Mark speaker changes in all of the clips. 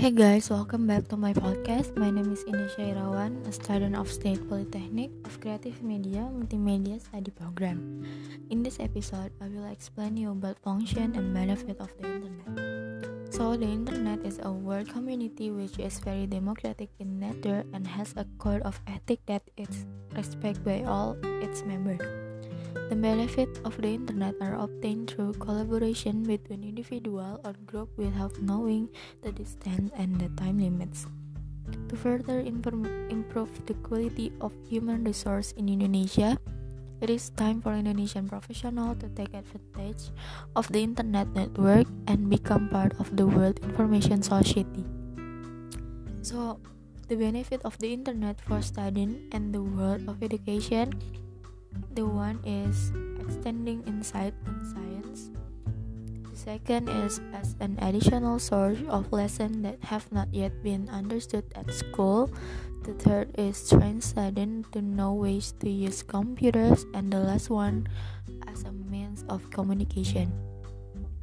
Speaker 1: Hey guys, welcome back to my podcast. My name is Inesha Irawan, a student of State Polytechnic of Creative Media Multimedia Study Program. In this episode, I will explain you about function and benefit of the internet. So, the internet is a world community which is very democratic in nature and has a code of ethics that is respected by all its members. The benefits of the internet are obtained through collaboration between individual or group without knowing the distance and the time limits. To further improve the quality of human resource in Indonesia, it is time for Indonesian professionals to take advantage of the internet network and become part of the world information society. So, the benefit of the internet for studying and the world of education the one is extending insight in science. The second is as an additional source of lessons that have not yet been understood at school. The third is translating to know ways to use computers, and the last one as a means of communication.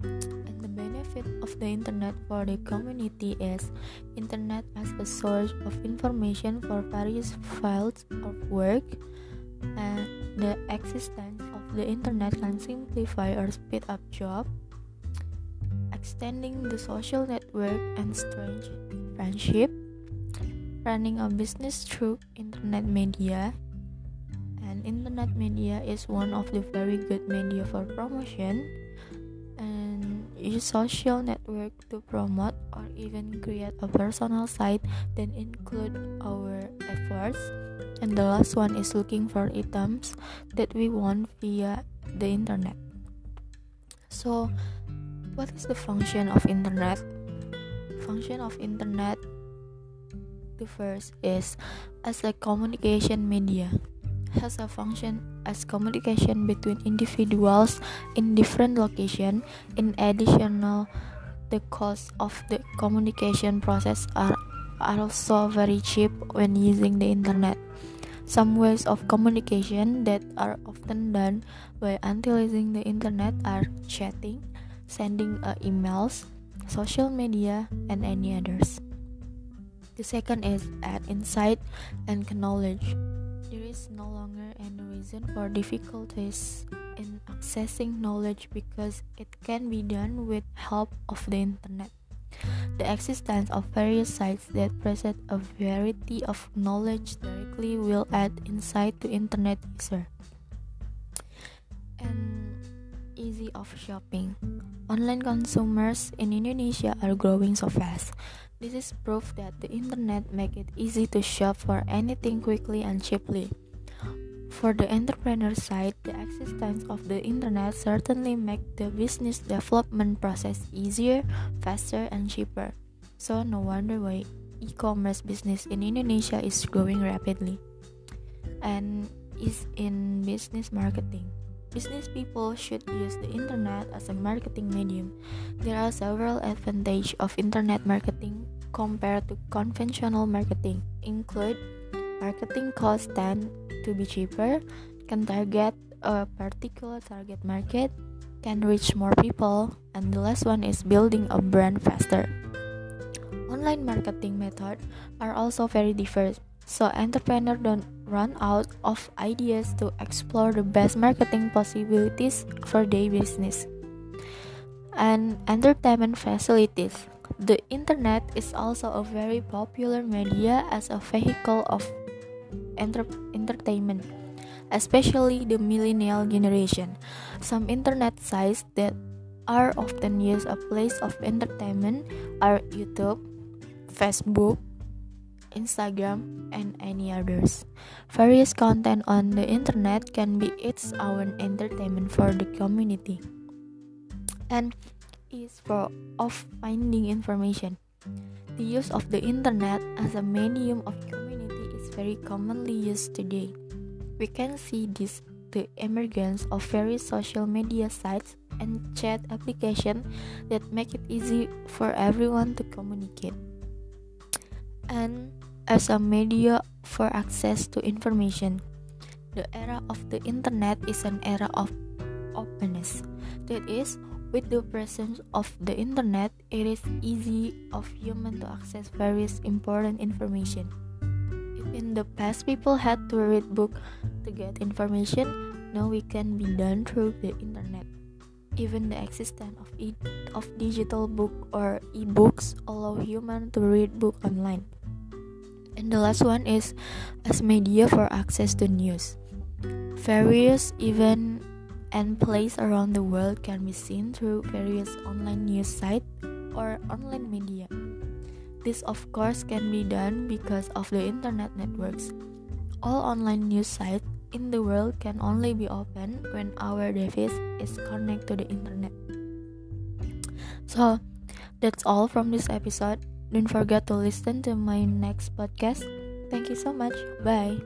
Speaker 1: And the benefit of the internet for the community is internet as a source of information for various fields of work and the existence of the internet can simplify or speed up job, extending the social network and strange friendship, running a business through internet media. And internet media is one of the very good media for promotion and use social network to promote or even create a personal site then include our efforts. And the last one is looking for items that we want via the internet. So what is the function of internet? Function of internet the first is as a communication media. Has a function as communication between individuals in different location in additional the cost of the communication process are are also very cheap when using the internet. Some ways of communication that are often done by utilizing the internet are chatting, sending uh, emails, social media, and any others. The second is add insight and knowledge. There is no longer any reason for difficulties in accessing knowledge because it can be done with help of the internet. The existence of various sites that present a variety of knowledge directly will add insight to internet user. And easy of shopping. Online consumers in Indonesia are growing so fast. This is proof that the internet make it easy to shop for anything quickly and cheaply. For the entrepreneur side, the existence of the internet certainly make the business development process easier, faster, and cheaper. So no wonder why e-commerce business in Indonesia is growing rapidly. And is in business marketing. Business people should use the internet as a marketing medium. There are several advantages of internet marketing compared to conventional marketing, include marketing costs tend to be cheaper, can target a particular target market, can reach more people, and the last one is building a brand faster. Online marketing methods are also very diverse, so entrepreneurs don't run out of ideas to explore the best marketing possibilities for their business. And entertainment facilities. The internet is also a very popular media as a vehicle of enter- entertainment, especially the millennial generation. Some internet sites that are often used a place of entertainment are YouTube, Facebook, Instagram, and any others. Various content on the internet can be its own entertainment for the community and is for of finding information. The use of the internet as a medium of very commonly used today. We can see this the emergence of various social media sites and chat applications that make it easy for everyone to communicate. And as a media for access to information, the era of the internet is an era of openness. That is, With the presence of the internet, it is easy of human to access various important information. In the past people had to read book to get information, now it can be done through the internet. Even the existence of of digital book or e-books allow human to read book online. And the last one is as media for access to news. Various event and places around the world can be seen through various online news sites or online media. This, of course, can be done because of the internet networks. All online news sites in the world can only be opened when our device is connected to the internet. So, that's all from this episode. Don't forget to listen to my next podcast. Thank you so much. Bye.